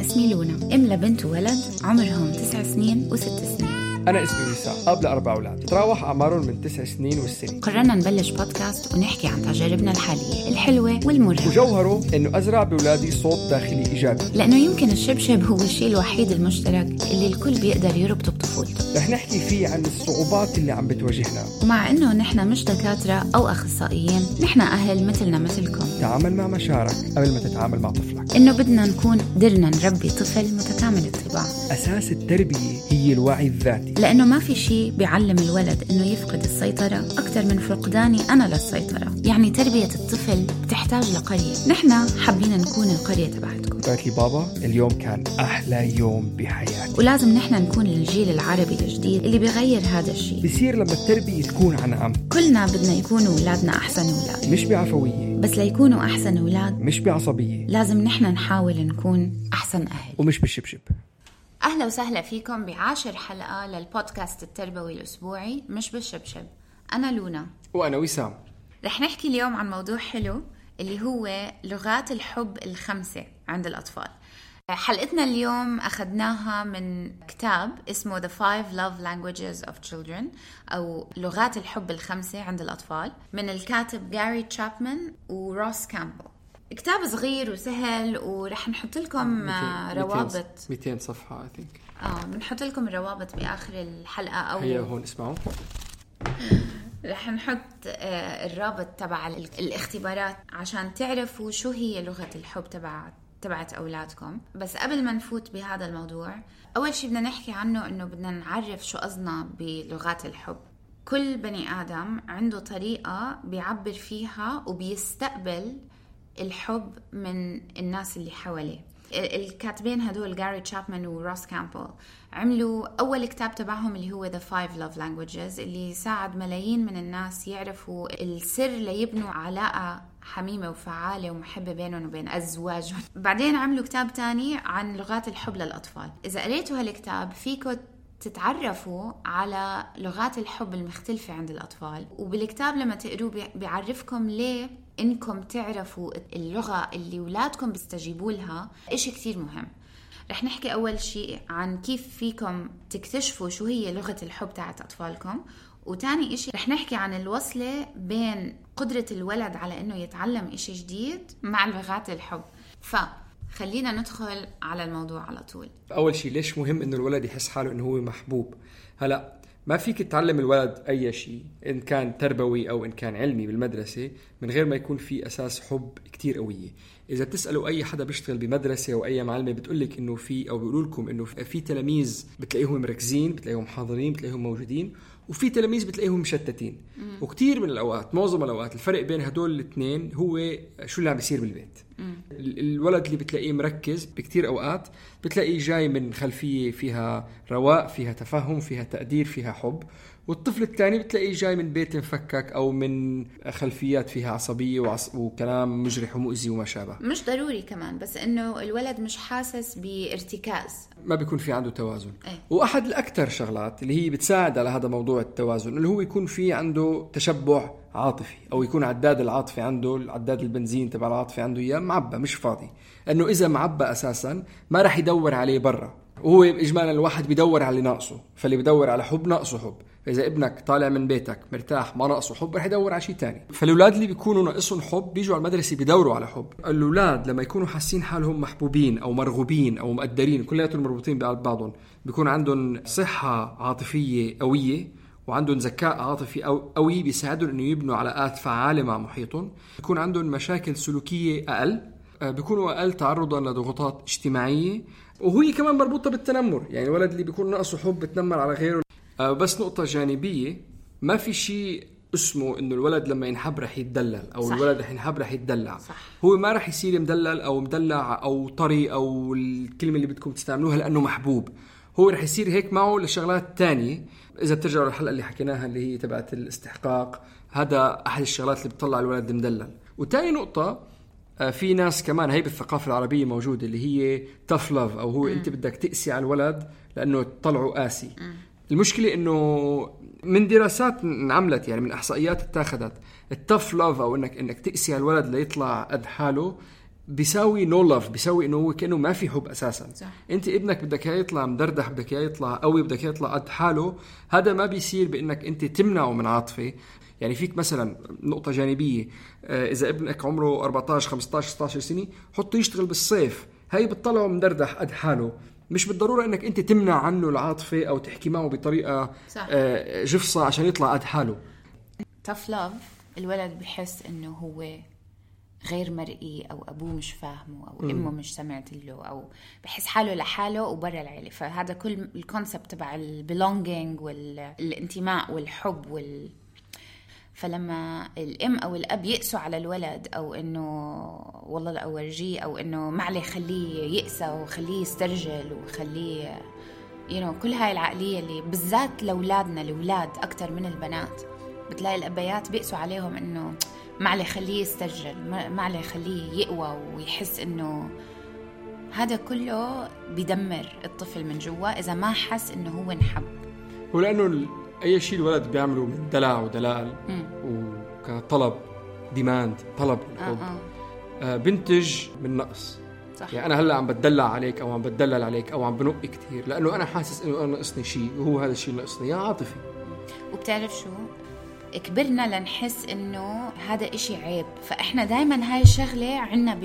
اسمي لونا أم لبنت وولد عمرهم تسع سنين وست سنين. أنا اسمي وسام أب لأربع أولاد تراوح أعمارهم من تسع سنين والسنة قررنا نبلش بودكاست ونحكي عن تجاربنا الحالية الحلوة والمرة وجوهره إنه أزرع بأولادي صوت داخلي إيجابي. لأنه يمكن الشبشب هو الشيء الوحيد المشترك اللي الكل بيقدر يربطه بطفولته. رح نحكي فيه عن الصعوبات اللي عم بتواجهنا. ومع إنه نحن مش دكاترة أو أخصائيين نحن أهل مثلنا مثلكم. تعامل مع مشاعرك قبل ما تتعامل مع طفلك. إنه بدنا نكون قدرنا نربي طفل متكامل الطباع أساس التربية هي الوعي الذاتي. لأنه ما في شيء بيعلم الولد إنه يفقد السيطرة أكثر من فقداني أنا للسيطرة. يعني تربية الطفل بتحتاج لقرية. نحن حابين نكون القرية تبعتكم. قالت لي بابا اليوم كان أحلى يوم بحياتي. ولازم نحن نكون الجيل العربي الجديد اللي بيغير هذا الشيء. بصير لما التربية تكون عن عم كلنا بدنا يكونوا أولادنا أحسن أولاد. مش بعفوية. بس ليكونوا أحسن أولاد مش بعصبية. لازم نحن نحاول نكون أحسن أهل. ومش بالشبشب. أهلا وسهلا فيكم بعاشر حلقة للبودكاست التربوي الأسبوعي مش بالشبشب. أنا لونا. وأنا وسام. رح نحكي اليوم عن موضوع حلو اللي هو لغات الحب الخمسة عند الأطفال. حلقتنا اليوم أخذناها من كتاب اسمه The Five Love Languages of Children أو لغات الحب الخمسة عند الأطفال من الكاتب جاري تشابمان وروس كامبل كتاب صغير وسهل ورح نحط لكم آه، روابط. 200 صفحة I think. آه بنحط لكم الروابط بآخر الحلقة أو هيا هون اسمعوا. رح نحط آه، الرابط تبع ال- الاختبارات عشان تعرفوا شو هي لغة الحب تبع تبعت أولادكم. بس قبل ما نفوت بهذا الموضوع أول شيء بدنا نحكي عنه إنه بدنا نعرف شو قصدنا بلغات الحب. كل بني آدم عنده طريقة بيعبر فيها وبيستقبل الحب من الناس اللي حواليه. ال- الكاتبين هدول جاري تشابمان وروس كامبل عملوا أول كتاب تبعهم اللي هو The Five Love Languages اللي ساعد ملايين من الناس يعرفوا السر ليبنوا علاقة حميمة وفعالة ومحبة بينهم وبين أزواجهم. بعدين عملوا كتاب تاني عن لغات الحب للأطفال. إذا قريتوا هالكتاب فيكم تتعرفوا على لغات الحب المختلفة عند الأطفال وبالكتاب لما تقروه بي- بيعرفكم ليه إنكم تعرفوا اللغة اللي أولادكم بيستجيبوا لها إشي كتير مهم. رح نحكي أول شيء عن كيف فيكم تكتشفوا شو هي لغة الحب تاعت أطفالكم. وتاني إشي رح نحكي عن الوصلة بين قدرة الولد على إنه يتعلم إشي جديد مع لغات الحب. فخلينا ندخل على الموضوع على طول. أول شيء ليش مهم إنه الولد يحس حاله إنه هو محبوب؟ هلا ما فيك تعلم الولد أي شيء إن كان تربوي أو إن كان علمي بالمدرسة من غير ما يكون في أساس حب كتير قوية. إذا بتسألوا أي حدا بيشتغل بمدرسة أو أي معلمة بتقول لك إنه في أو بيقولوا لكم إنه في تلاميذ بتلاقيهم مركزين بتلاقيهم حاضرين بتلاقيهم موجودين وفي تلاميذ بتلاقيهم مشتتين. وكثير من الأوقات معظم الأوقات الفرق بين هدول الاثنين هو شو اللي عم بيصير بالبيت. ال- الولد اللي بتلاقيه مركز بكتير أوقات بتلاقيه جاي من خلفية فيها رواء فيها تفهم فيها تقدير فيها حب. والطفل الثاني بتلاقيه جاي من بيت مفكك أو من خلفيات فيها عصبية وعص... وكلام مجرح ومؤذي وما شابه. مش ضروري كمان بس إنه الولد مش حاسس بارتكاز. ما بيكون في عنده توازن. إيه. وأحد الأكثر شغلات اللي هي بتساعد على هذا موضوع التوازن اللي هو يكون في عنده تشبع عاطفي أو يكون عداد العاطفه عنده العداد البنزين تبع العاطفه عنده إياه معبى مش فاضي. إنه إذا معبى أساسا ما راح يدور عليه برا. وهو اجمالا الواحد بيدور على اللي ناقصه فاللي بيدور على حب ناقصه حب. فاذا ابنك طالع من بيتك مرتاح ما ناقصه حب رح يدور على شيء ثاني فالأولاد اللي بيكونوا ناقصهم حب بيجوا على المدرسة بيدوروا على حب. الأولاد لما يكونوا حاسين حالهم محبوبين أو مرغوبين أو مقدرين كلياتهم مربوطين بقلب بعضهم بيكون عندهم صحة عاطفية قوية وعندهم ذكاء عاطفي قوي بيساعدهم إنه يبنوا علاقات فعالة مع محيطهم. بيكون عندهم مشاكل سلوكية أقل. آه، بيكونوا أقل تعرضا لضغوطات اجتماعية. وهي كمان مربوطة بالتنمر. يعني الولد اللي بيكون ناقصه حب بتنمر على غيره. آه، بس نقطة جانبية ما في شيء اسمه إنه الولد لما ينحب رح يتدلل أو صح. الولد رح ينحب رح يتدلع. صح. هو ما رح يصير مدلل أو مدلع أو طري أو الكلمة اللي بدكم تستعملوها لأنه محبوب. هو رح يصير هيك معه لشغلات تانية. إذا بترجعوا للحلقة اللي حكيناها اللي هي تبعت الاستحقاق هذا أحد الشغلات اللي بتطلع الولد مدلل وتاني نقطة في ناس كمان هي بالثقافة العربية موجودة اللي هي tough love أو هو م. انت بدك تقسي على الولد لأنه تطلعه قاسي م. المشكلة إنه من دراسات انعملت يعني من إحصائيات اتاخذت ال tough love أو انك إنك تقسي على الولد ليطلع قد حاله بيساوي no love بيساوي إنه هو كأنه ما في حب أساسا صح. أنت ابنك بدك إياه يطلع مدردح بدك إياه يطلع قوي بدك إياه يطلع قد حاله هذا ما بيصير بإنك أنت تمنعه من عاطفة يعني فيك مثلا نقطة جانبية آه، إذا ابنك عمره 14 15 16 سنة حطه يشتغل بالصيف هي بتطلعه مدردح قد حاله مش بالضرورة إنك أنت تمنع عنه العاطفة أو تحكي معه بطريقة صح. آه، جفصة عشان يطلع قد حاله tough لاف الولد بحس إنه هو غير مرئي أو أبوه مش فاهمه أو م. أمه مش سمعت له أو بحس حاله لحاله وبرا العيلة فهذا كل ال concept تبع ال belonging والانتماء والحب وال فلما الأم أو الأب يقسوا على الولد أو إنه والله أورجيه أو إنه ما عليه خليه يقسى وخليه يسترجل وخليه يو you know, كل هاي العقلية اللي بالذات لأولادنا الأولاد أكثر من البنات بتلاقي الأبيات بيقسوا عليهم إنه ما عليه خليه يسترجل ما عليه خليه يقوى ويحس إنه هذا كله بدمر الطفل من جوا إذا ما حس إنه هو انحب. ولأنه أي شيء الولد بيعمله من دلع ودلال وكطلب ديماند طلب الحب. آه. آه. آه بنتج من نقص. صح. يعني أنا هلأ عم بتدلع عليك أو عم بتدلل عليك أو عم بنق كثير لأنه أنا حاسس إنه أنا ناقصني شيء وهو هذا الشيء ناقصني. يا عاطفي. وبتعرف شو؟ كبرنا لنحس إنه هذا إشي عيب. فإحنا دائما هاي الشغلة عنا ب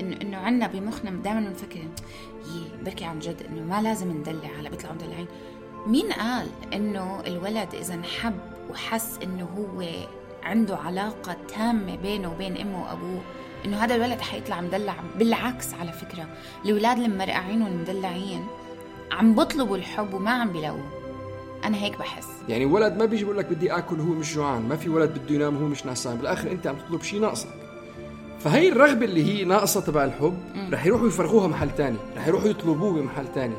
انه إنه عنا بمخنا دائما بنفكر يي بركي عن جد إنه ما لازم ندلع هلأ بيطلعوا مدلعين. مين قال إنه الولد إذا انحب وحس إنه هو عنده علاقة تامة بينه وبين أمه وأبوه إنه هذا الولد حيطلع مدلع بالعكس على فكرة. الأولاد المرقعين والمدلعين عم بطلبوا الحب وما عم بيلاقوه. أنا هيك بحس. يعني ولد ما بيجي بيقول لك بدي آكل وهو مش جوعان ما في ولد بده ينام وهو مش نعسان بالآخر أنت عم تطلب شيء ناقصك. فهي الرغبة اللي هي ناقصة تبع الحب رح يروحوا يفرغوها محل تاني رح يروحوا يطلبوه بمحل تاني.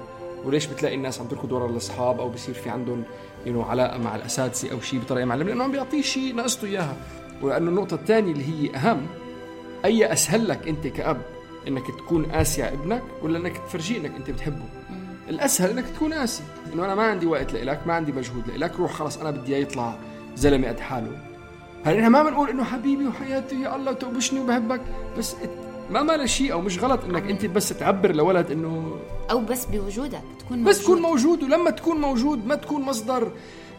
وليش بتلاقي الناس عم تركض ورا الأصحاب أو بصير في عندهم ينو علاقة مع الأساتذة أو شيء بطريقة معلمة؟ لأنه عم بيعطيه شيء ناقصته إياها. ولأنه النقطة الثانية اللي هي أهم أي أسهل لك أنت كأب إنك تكون قاسي على ابنك ولا إنك تفرجيه إنك أنت بتحبه؟ الأسهل إنك تكون قاسي. إنه أنا ما عندي وقت لك ما عندي مجهود لك روح خلص أنا بدي إياه يطلع زلمة قد حاله. هلا ما بنقول إنه حبيبي وحياتي يا الله توبشني وبحبك بس ما ما شيء أو مش غلط إنك أنت بس تعبر لولد إنه أو بس بوجودك تكون موجود بس تكون موجود. ولما تكون موجود ما تكون مصدر.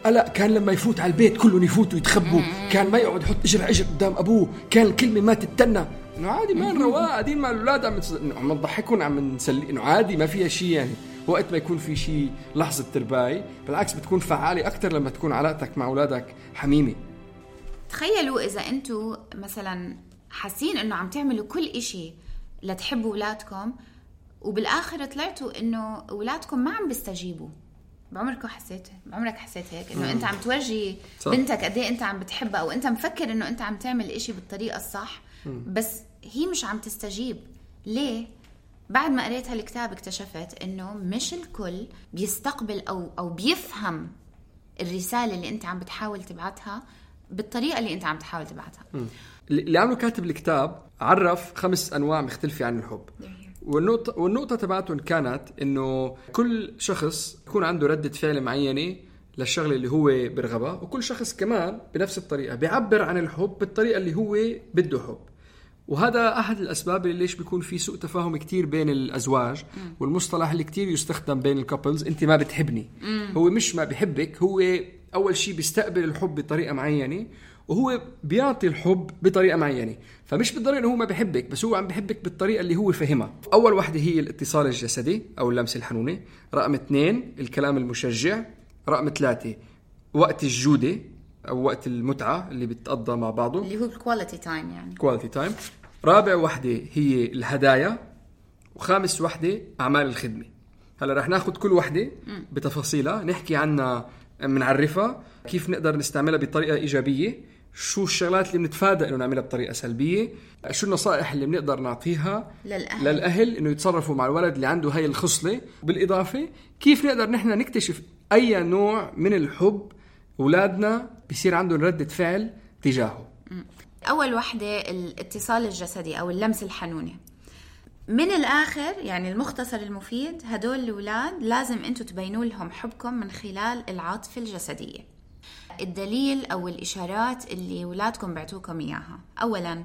لا كان لما يفوت على البيت كلهم يفوتوا يتخبوا. كان ما يقعد يحط اجر على اجر قدام أبوه. كان الكلمة ما تتنى. إنه عادي ما رواق قاعدين مع الأولاد عم عم نضحكهم عم نسلي إنه عادي ما فيها شيء يعني. وقت ما يكون في شيء لحظة ترباي بالعكس بتكون فعالة أكثر لما تكون علاقتك مع أولادك حميمة. تخيلوا إذا أنتم مثلا حاسين إنه عم تعملوا كل إشي لتحبوا اولادكم وبالآخر طلعتوا إنه اولادكم ما عم بيستجيبوا. بعمركم حسيت بعمرك حسيت هيك؟ إنه أنت عم تورجي صح. بنتك قد إيه أنت عم بتحبها أو أنت مفكر إنه أنت عم تعمل إشي بالطريقة الصح بس هي مش عم تستجيب. ليه؟ بعد ما قريت هالكتاب اكتشفت إنه مش الكل بيستقبل أو أو بيفهم الرسالة اللي أنت عم بتحاول تبعتها بالطريقة اللي أنت عم تحاول تبعتها. اللي عمله كاتب الكتاب عرف خمس أنواع مختلفة عن الحب. والنقطة والنقطة تبعتهم كانت إنه كل شخص يكون عنده ردة فعل معينة للشغلة اللي هو بيرغبها وكل شخص كمان بنفس الطريقة بيعبر عن الحب بالطريقة اللي هو بده حب. وهذا أحد الأسباب اللي ليش بيكون في سوء تفاهم كتير بين الأزواج والمصطلح اللي كتير يستخدم بين الكابلز أنت ما بتحبني. هو مش ما بحبك هو أول شيء بيستقبل الحب بطريقة معينة وهو بيعطي الحب بطريقة معينة. فمش بالضرورة إنه هو ما بحبك بس هو عم بحبك بالطريقة اللي هو فهمها. أول وحده هي الاتصال الجسدي أو اللمسة الحنونة. رقم اثنين الكلام المشجع. رقم ثلاثة وقت الجودة أو وقت المتعة اللي بتقضى مع بعضه. اللي هو ال quality time يعني. quality time رابع وحدة هي الهدايا. وخامس وحدة أعمال الخدمة. هلأ رح ناخذ كل وحدة بتفاصيلها نحكي عنها بنعرفها كيف نقدر نستعملها بطريقة إيجابية. شو الشغلات اللي بنتفادى إنه نعملها بطريقة سلبية شو النصائح اللي بنقدر نعطيها للأهل. للأهل إنه يتصرفوا مع الولد اللي عنده هاي الخصلة؟ بالإضافة كيف نقدر نحن نكتشف أي نوع من الحب أولادنا بيصير عندهم ردة فعل تجاهه؟ أول وحدة الاتصال الجسدي أو اللمس الحنونة من الآخر يعني المختصر المفيد هدول الأولاد لازم أنتوا تبينوا لهم حبكم من خلال العاطفة الجسدية. الدليل أو الإشارات اللي أولادكم بعتوكم إياها. أولا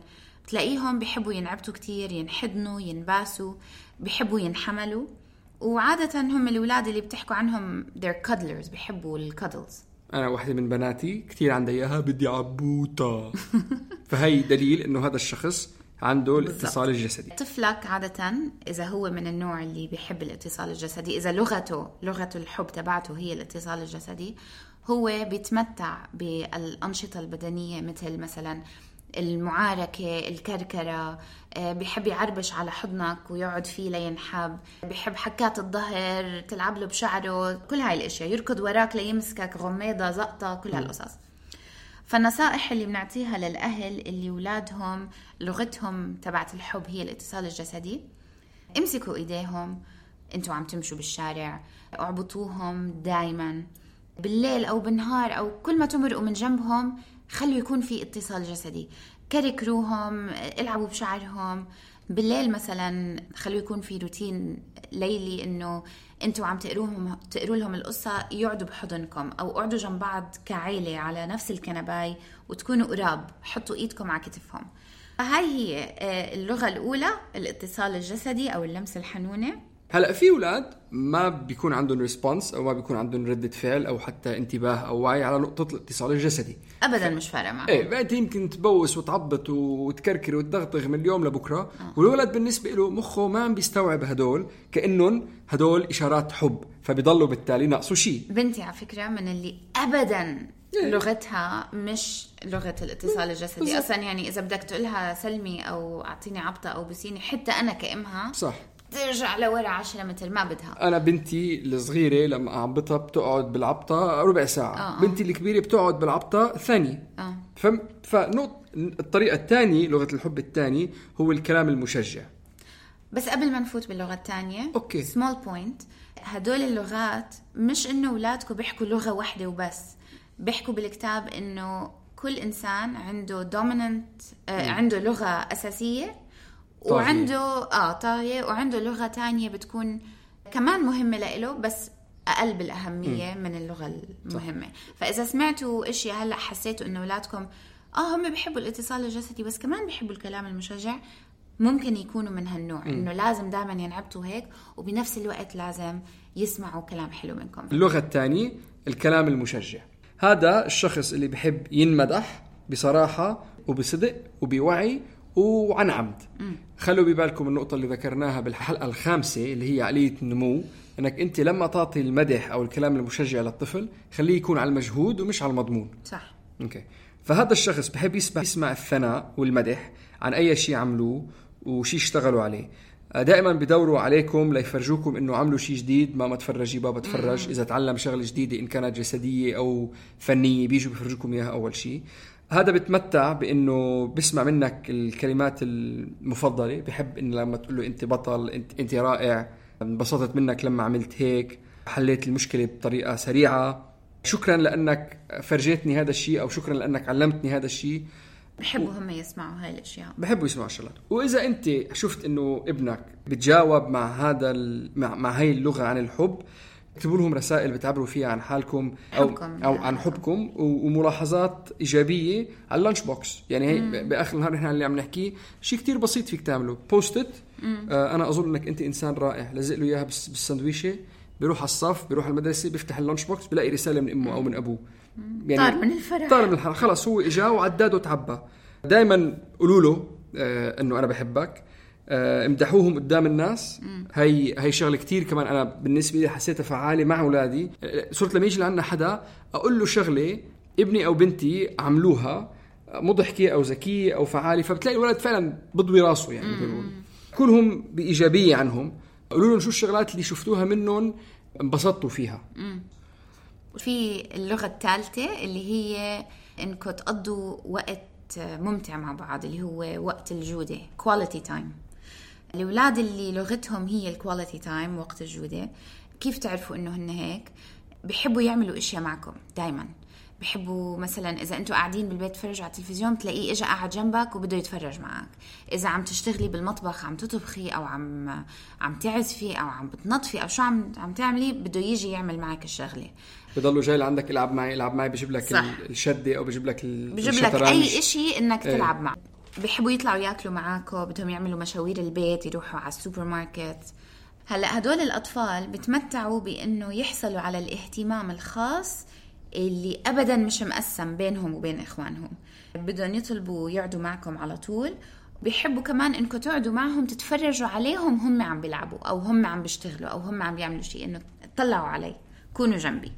تلاقيهم بيحبوا ينعبتوا كتير ينحضنوا ينباسوا بيحبوا ينحملوا. وعادة هم الأولاد اللي بتحكوا عنهم they're cuddlers بيحبوا الكادلز أنا واحدة من بناتي كثير عندها إياها بدي عبوطة فهي دليل إنه هذا الشخص عنده الاتصال الجسدي. طفلك عادة إذا هو من النوع اللي بيحب الاتصال الجسدي إذا لغته لغة الحب تبعته هي الاتصال الجسدي هو بيتمتع بالأنشطة البدنية مثل مثلا المعاركة الكركرة آه، بيحب يعربش على حضنك ويقعد فيه لينحب بيحب حكات الظهر تلعب له بشعره كل هاي الأشياء يركض وراك ليمسكك غميضة زقطة كل هالقصص. فالنصائح اللي بنعطيها للأهل اللي ولادهم لغتهم تبعت الحب هي الاتصال الجسدي. امسكوا إيديهم أنتوا عم تمشوا بالشارع اعبطوهم دايما. بالليل أو بالنهار أو كل ما تمرقوا من جنبهم خلوا يكون في اتصال جسدي. كركروهم العبوا بشعرهم. بالليل مثلا خلوا يكون في روتين ليلي إنه أنتوا عم تقروهم تقروا لهم القصة يقعدوا بحضنكم أو اقعدوا جنب بعض كعيلة على نفس الكنباي وتكونوا قراب حطوا إيدكم على كتفهم. هاي هي آه، اللغة الأولى الاتصال الجسدي أو اللمسة الحنونة. هلا في أولاد ما بيكون عندهم ريسبونس أو ما بيكون عندهم ردة فعل أو حتى انتباه أو وعي على نقطة الاتصال الجسدي. ابدا مش فارقه معهم إيه بقى يمكن تبوس وتعبط وتكركر وتدغدغ من اليوم لبكرة. والولد بالنسبة له مخه ما عم بيستوعب هدول كأنهم هدول إشارات حب فبيضلوا بالتالي ناقصه شيء بنتي على فكرة من اللي ابدا لغتها مش لغة الاتصال الجسدي. أصلا يعني إذا بدك تقولها سلمي أو أعطيني عبطة أو بسيني حتى أنا كأمها صح. ترجع لورا عشرة مثل ما بدها. أنا بنتي الصغيرة لما أعبطها بتقعد بالعبطة ربع ساعة. آه، آه. بنتي الكبيرة بتقعد بالعبطة ثانية. آه. فهم فنقطة الطريقة الثانية لغة الحب الثاني هو الكلام المشجع. بس قبل ما نفوت باللغة الثانية okay. small point هدول اللغات مش إنه أولادكم بيحكوا لغة واحدة وبس. بيحكوا بالكتاب إنه كل إنسان عنده dominant آه عنده لغة أساسية. طاغية. وعنده آه طاغيه وعنده لغة تانية بتكون كمان مهمة لإله بس أقل بالأهمية من اللغة المهمة. فإذا سمعتوا إشياء هلأ حسيتوا إنه أولادكم آه هم بيحبوا الاتصال الجسدي بس كمان بيحبوا الكلام المشجع ممكن يكونوا من هالنوع. إنه لازم دائما ينعبطوا هيك وبنفس الوقت لازم يسمعوا كلام حلو منكم اللغة الثانية الكلام المشجع. هذا الشخص اللي بحب ينمدح بصراحة وبصدق وبوعي وعن عمد. خلوا ببالكم النقطة اللي ذكرناها بالحلقة الخامسة اللي هي عقلية النمو إنك أنت لما تعطي المدح أو الكلام المشجع للطفل خليه يكون على المجهود ومش على المضمون. صح. أوكي. فهذا الشخص بحب يسمع يسمع الثناء والمدح عن أي شيء عملوه وشيء اشتغلوا عليه. دائما بدوروا عليكم ليفرجوكم إنه عملوا شيء جديد ما ما تفرجي بابا تفرج إذا تعلم شغلة جديدة إن كانت جسدية أو فنية بيجوا بيفرجوكم إياها أول شيء. هذا بتمتع بإنه بسمع منك الكلمات المفضلة. بحب انه لما تقول له أنت بطل أنت أنت رائع. انبسطت منك لما عملت هيك حليت المشكلة بطريقة سريعة. شكرا لأنك فرجيتني هذا الشيء أو شكرا لأنك علمتني هذا الشيء. بحبوا هم يسمعوا هاي الأشياء. بحبوا يسمعوا الشغلات وإذا أنت شفت إنه ابنك بتجاوب مع هذا ال... مع, مع هاي اللغة عن الحب اكتبوا لهم رسائل بتعبروا فيها عن حالكم أو حبكم. أو عن حبكم وملاحظات إيجابية على ال lunch box. يعني هي بآخر النهار نحن اللي عم نحكيه شيء كتير بسيط فيك تعمله. Post-it آه أنا أظن إنك أنت إنسان رائع. لزق له إياها بالسندويشة. بيروح على الصف بيروح على المدرسة بيفتح ال lunch box بلاقي رسالة من أمه أو من أبوه. يعني طار من الفرح. طار من الفرح خلص هو إجا وعداد وتعبى. دائما قولوا له آه إنه أنا بحبك. امدحوهم قدام الناس. هي هي شغلة كثير كمان أنا بالنسبة لي حسيتها فعالة مع أولادي. آه، صرت لما يجي لعنا حدا أقول له شغلة ابني أو بنتي عملوها مضحكة أو ذكية أو فعالة فبتلاقي الولد فعلا بضوي راسه يعني بيقول كلهم بإيجابية عنهم. قولوا لهم شو الشغلات اللي شفتوها منهم انبسطتوا فيها. في اللغة الثالثة اللي هي انكم تقضوا وقت ممتع مع بعض اللي هو وقت الجودة quality time الأولاد اللي لغتهم هي ال quality time وقت الجودة كيف تعرفوا إنه هن هيك؟ بحبوا يعملوا إشياء معكم دائما بحبوا مثلا إذا أنتم قاعدين بالبيت تفرجوا على التلفزيون تلاقيه اجى قاعد جنبك وبده يتفرج معك. إذا عم تشتغلي بالمطبخ عم تطبخي أو عم عم تعزفي أو عم بتنظفي أو شو عم عم تعملي بده يجي يعمل معك الشغلة. بضلوا جاي لعندك العب معي العب معي بجيب لك صح. الشدة أو بجيب لك بجيب لك أي شيء إنك إيه. تلعب معه. بحبوا يطلعوا ياكلوا معاكم بدهم يعملوا مشاوير البيت يروحوا على السوبر ماركت هلأ هدول الأطفال بتمتعوا بإنه يحصلوا على الاهتمام الخاص اللي ابدا مش مقسم بينهم وبين إخوانهم. بدهم يطلبوا يقعدوا معكم على طول. بيحبوا كمان إنكم تقعدوا معهم تتفرجوا عليهم هم عم بيلعبوا أو هم عم بيشتغلوا أو هم عم بيعملوا شيء إنه طلعوا علي كونوا جنبي.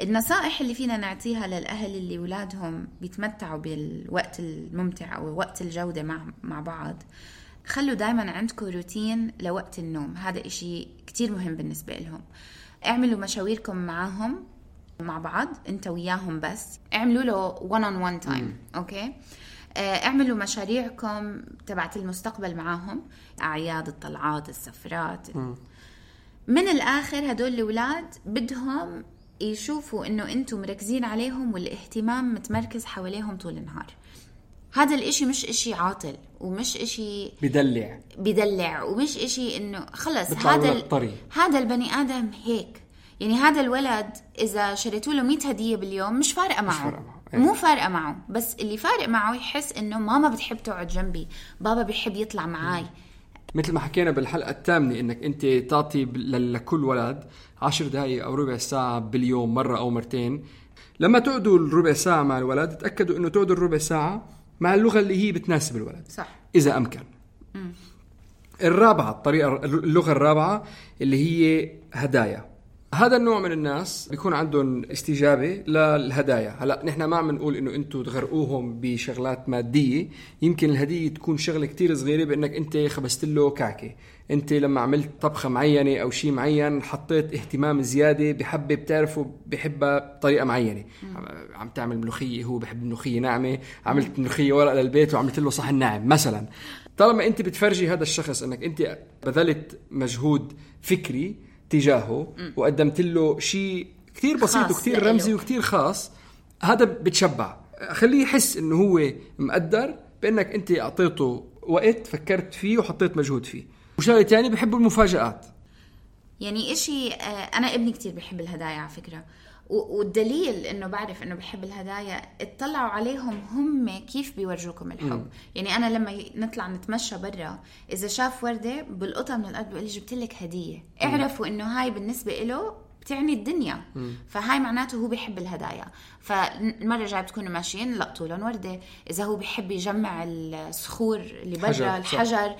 النصائح اللي فينا نعطيها للأهل اللي اولادهم بيتمتعوا بالوقت الممتع أو وقت الجودة مع مع بعض خلوا دائما عندكم روتين لوقت النوم. هذا إشي كتير مهم بالنسبة لهم. اعملوا مشاويركم معاهم مع بعض أنت وياهم بس. اعملوا له one on one time أوكي؟ آه، اعملوا مشاريعكم تبعت المستقبل معاهم. أعياد الطلعات السفرات. م. من الآخر هدول الأولاد بدهم يشوفوا إنه أنتم مركزين عليهم والاهتمام متمركز حواليهم طول النهار. هذا الإشي مش إشي عاطل ومش إشي بدلع. بدلع ومش إشي إنه خلص هذا هذا البني آدم هيك. يعني هذا الولد إذا شريتوا له 100 هدية باليوم مش فارقة معه, مش فارقة معه. إيه. مو فارقة معه. بس اللي فارق معه يحس إنه ماما بتحب تقعد جنبي بابا بيحب يطلع معي مثل ما حكينا بالحلقة الثامنة إنك أنت تعطي لكل ولد عشر دقائق أو ربع ساعة باليوم مرة أو مرتين. لما تقعدوا الربع ساعة مع الولد تأكدوا إنه تقعدوا الربع ساعة مع اللغة اللي هي بتناسب الولد. صح. إذا أمكن. مم. الرابعة الطريقة اللغة الرابعة اللي هي هدايا. هذا النوع من الناس بيكون عندهم استجابة للهدايا. هلا نحن ما عم نقول إنه أنتم تغرقوهم بشغلات مادية. يمكن الهدية تكون شغلة كتير صغيرة بإنك أنت خبزت له كعكة. أنت لما عملت طبخة معينة أو شيء معين حطيت اهتمام زيادة بحبه بتعرفه بحبها بطريقة معينة. عم تعمل ملوخية هو بحب الملوخيه ناعمة. عملت ملوخية ورق للبيت وعملت له صحن ناعم مثلا. طالما أنت بتفرجي هذا الشخص إنك أنت بذلت مجهود فكري تجاهه وقدمت له شيء كثير بسيط وكثير رمزي وكثير خاص. هذا بتشبع. خليه يحس إنه هو مقدر بإنك أنت أعطيته وقت فكرت فيه وحطيت مجهود فيه. وشغلة ثانية بحب المفاجآت. يعني إشي آه، أنا ابني كثير بحب الهدايا على فكرة. والدليل إنه بعرف إنه بحب الهدايا اطلعوا عليهم هم كيف بيورجوكم الحب. م. يعني أنا لما نطلع نتمشى برا إذا شاف وردة بلقطها من الأرض بقول لي جبت لك هدية. اعرفوا إنه هاي بالنسبة له بتعني الدنيا. م. فهاي معناته هو بيحب الهدايا. فالمرة الجاية بتكونوا ماشيين لقطوا لهم وردة. إذا هو بيحب يجمع الصخور اللي برا الحجر.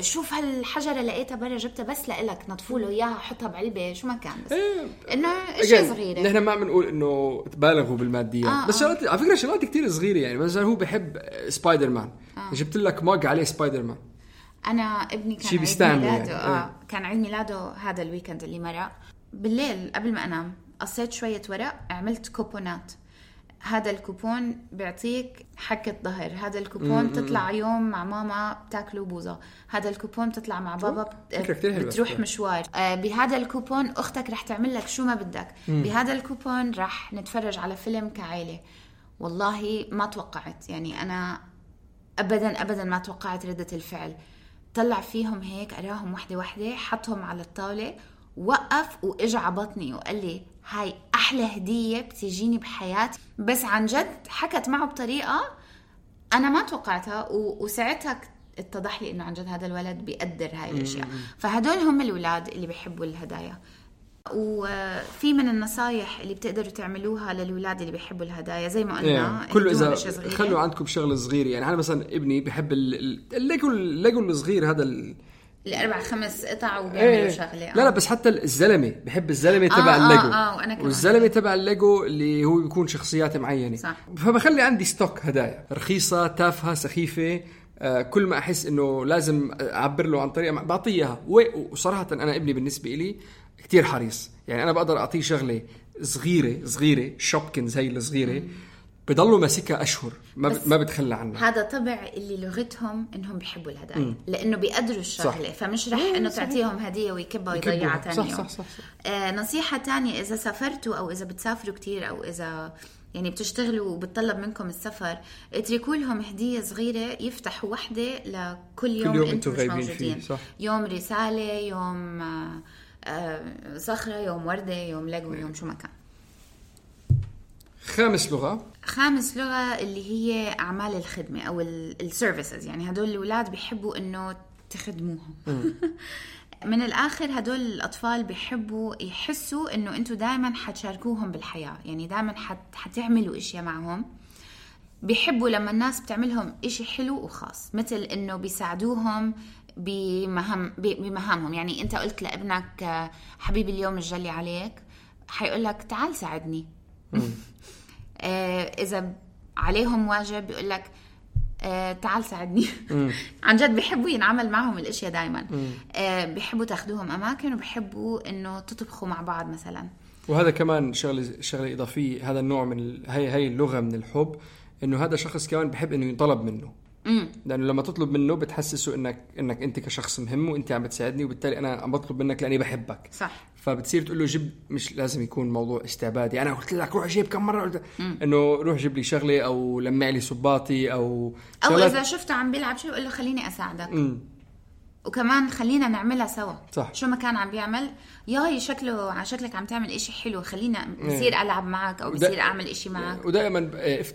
شوف هالحجرة لقيتها برا جبتها بس لإلك نطفوا له إياها حطها بعلبة شو ما كان بس. إيه. إنه شيء صغيرة. نحن ما بنقول إنه تبالغوا بالماديات آه بس شغلات على فكرة شغلات كثير صغيرة يعني. مثلا هو بحب سبايدر مان آه. جبت لك mug عليه سبايدر مان أنا ابني كان عيد ميلاده. يعني. آه. كان عيد ميلاده هذا ال weekend اللي مرق. بالليل قبل ما أنام قصيت شوية ورق عملت كوبونات. هذا الكوبون بيعطيك حكة ظهر. هذا الكوبون تطلع يوم مع ماما بتاكلوا بوظة هذا الكوبون تطلع مع بابا بتروح مشوار. آه بهذا الكوبون أختك رح تعمل لك شو ما بدك. بهذا الكوبون رح نتفرج على فيلم كعائلة والله ما توقعت. يعني أنا أبدا أبدا ما توقعت ردة الفعل. طلع فيهم هيك أراهم وحدة وحدة حطهم على الطاولة وقف واجى على بطني وقال لي هاي أحلى هدية بتجيني بحياتي بس عن جد حكت معه بطريقة أنا ما توقعتها وساعتها اتضح لي إنه عن جد هذا الولد بيقدر هاي الأشياء فهدول هم الاولاد اللي بيحبوا الهدايا وفي من النصايح اللي بتقدروا تعملوها للأولاد اللي بيحبوا الهدايا زي ما قلنا إيه. كله إذا. خلوا عندكم شغله صغيره يعني أنا مثلا ابني بحب ال- ال- الليجو الليجو الصغير هذا ال... الأربع خمس قطع وبيعملوا إيه. شغلة. لا لا بس حتى الزلمة بحب الزلمة آه، تبع آه، الليجو. آه، وأنا كمان. والزلمة تبع الليجو اللي هو بيكون شخصيات معينة. صح. فبخلي عندي stock هدايا. رخيصة تافهة سخيفة. آه، كل ما أحس إنه لازم أعبر له عن طريقه بعطيه إياها. وصراحة أنا ابني بالنسبة لي كتير حريص. يعني أنا بقدر أعطيه شغلة صغيرة صغيرة شوبكنز هي الصغيرة. بضلوا ماسكها أشهر ما ما بتخلى عنها هذا طبع اللي لغتهم إنهم بيحبوا الهدايا لأنه بيقدروا الشغله. فمش رح إنه تعطيهم هدية ويكبها ويضيعها. ثاني صح، يوم صح، صح، صح. آه نصيحة تانية إذا سافرتوا أو إذا بتسافروا كتير أو إذا يعني بتشتغلوا وبتطلب منكم السفر اتركوا لهم هدية صغيرة يفتحوا وحدة لكل يوم, يوم أنتم مش موجودين فيه، صح. يوم رسالة يوم آه آه صخرة يوم وردة يوم لقو يوم شو ما كان خامس لغة. خامس لغة اللي هي أعمال الخدمة أو السيرفيسز يعني هدول الأولاد بيحبوا إنه تخدموهم. من الآخر هدول الأطفال بيحبوا يحسوا إنه أنتوا دائما حتشاركوهم بالحياة. يعني دائما حت حتعملوا إشياء معهم. بيحبوا لما الناس بتعملهم إشي حلو وخاص. مثل إنه بيساعدوهم بمهام بمهامهم. يعني أنت قلت لابنك آه، حبيبي اليوم الجلي عليك. حيقول لك تعال ساعدني. إذا عليهم واجب بيقول لك آه، تعال ساعدني. عن جد بيحبوا ينعمل معهم الإشياء دائما بيحبوا تاخذوهم أماكن وبيحبوا إنه تطبخوا مع بعض مثلا. وهذا كمان شغلة شغلة إضافية هذا النوع من. هي هي اللغة من الحب إنه هذا شخص كمان بحب إنه ينطلب منه. لأنه لما تطلب منه بتحسسه انك إنك أنت كشخص مهم وأنت عم بتساعدني وبالتالي أنا عم بطلب منك لأني بحبك. صح. فبتصير تقول له جيب مش لازم يكون موضوع استعبادي. أنا قلت لك روح جيب كم مرة. قلت إنه روح جيب لي شغلة أو لمع لي صباطي أو أو شغلات- إذا شفته عم بيلعب شيء بقول له خليني أساعدك. مم. وكمان خلينا نعملها سوا. صح. شو ما كان عم بيعمل. ياي شكله على شكلك عم تعمل إشي حلو. خلينا بصير ألعب معك أو بصير أعمل إشي معك. ودائما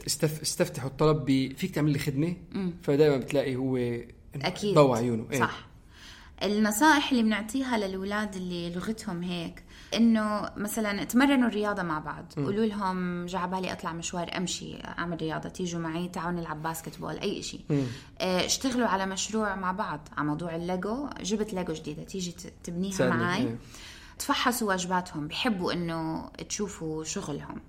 استف... استفتحوا الطلب ب فيك تعمل لي خدمة؟ فدائما بتلاقي هو أكيد. ضوى عيونه. إيه. صح. النصائح اللي بنعطيها للاولاد اللي لغتهم هيك إنه مثلا تمرنوا الرياضة مع بعض. قولوا لهم جا بالي أطلع مشوار أمشي أعمل رياضة تيجوا معي تعالوا نلعب basketball اي شيء آه اشتغلوا على مشروع مع بعض على موضوع الليجو. جبت ليجو جديدة تيجي تبنيها معي إيه. تفحصوا واجباتهم بحبوا إنه تشوفوا شغلهم.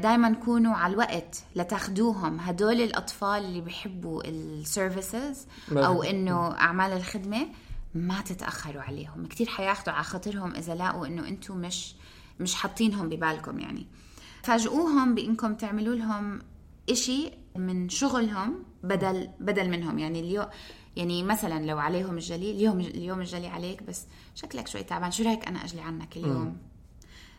دائما كونوا على الوقت لتاخدوهم هدول الأطفال اللي بيحبوا السيرفيسز أو إنه أعمال الخدمة. ما تتأخروا عليهم. كثير حياخدوا على خاطرهم إذا لاقوا إنه أنتم مش مش حاطينهم ببالكم يعني. فاجئوهم بإنكم تعملوا لهم إشي من شغلهم بدل بدل منهم. يعني اليوم يعني مثلا لو عليهم الجلي اليوم اليوم الجلي عليك بس شكلك شوي تعبان شو رأيك أنا أجلي عنك اليوم؟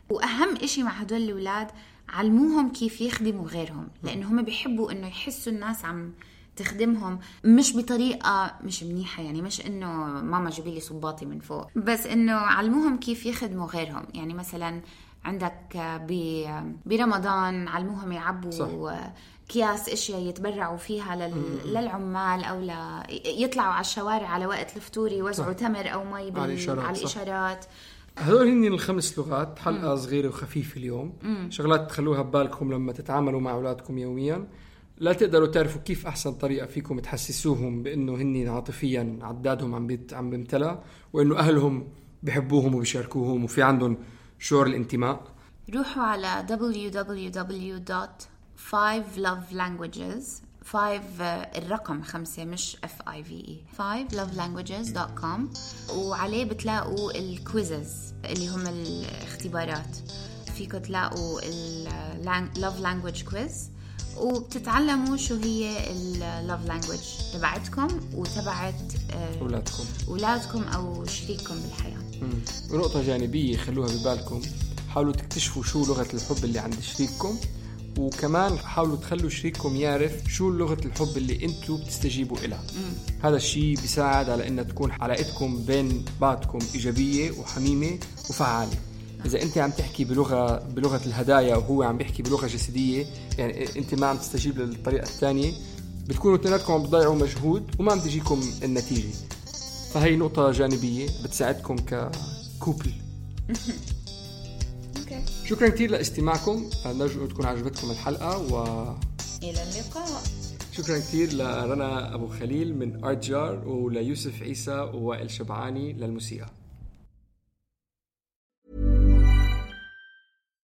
وأهم إشي مع هدول الأولاد علموهم كيف يخدموا غيرهم لأنه هم بيحبوا إنه يحسوا الناس عم تخدمهم مش بطريقة مش منيحة يعني مش إنه ماما جيبي لي صباطي من فوق بس إنه علموهم كيف يخدموا غيرهم. يعني مثلا عندك برمضان علموهم يعبوا صح. اكياس إشياء يتبرعوا فيها لل... للعمال أو ل... يطلعوا على الشوارع على وقت الفطور يوزعوا تمر أو مي بال... على الإشارات، على صح. الإشارات. هذول هن الخمس لغات حلقة صغيرة وخفيفة اليوم. شغلات تخلوها ببالكم لما تتعاملوا مع أولادكم يوميا. لا تقدروا تعرفوا كيف أحسن طريقة فيكم تحسسوهم بأنه هن عاطفيا عدادهم عم بيت عم بيمتلى وأنه أهلهم بحبوهم وبيشاركوهم وفي عندهم شعور الانتماء. روحوا على www.5lovelanguages 5 الرقم خمسة مش F I V E 5lovelanguages.com وعليه بتلاقوا الكويزز اللي هم الاختبارات. فيكم تلاقوا ال Love Language Quiz وبتتعلموا شو هي ال Love Language تبعتكم وتبعت آه، أولادكم. أولادكم أو شريككم بالحياة. ونقطة جانبية خلوها ببالكم. حاولوا تكتشفوا شو لغة الحب اللي عند شريككم وكمان حاولوا تخلوا شريككم يعرف شو لغة الحب اللي أنتم بتستجيبوا إلها. هذا الشيء بيساعد على ان تكون علاقتكم بين بعضكم إيجابية وحميمة وفعالة. إذا أنت عم تحكي بلغة بلغة الهدايا وهو عم بيحكي بلغة جسدية يعني أنت ما عم تستجيب للطريقة الثانية بتكونوا اثنيناتكم عم تضيعوا مجهود وما عم تجيكم النتيجة. فهي نقطة جانبية بتساعدكم ككوبل شكرا كثير لاستماعكم. نرجو تكون عجبتكم الحلقة و إلى اللقاء. شكرا كثير لرنا أبو خليل من ارت جار وليوسف عيسى ووائل شبعاني للموسيقى.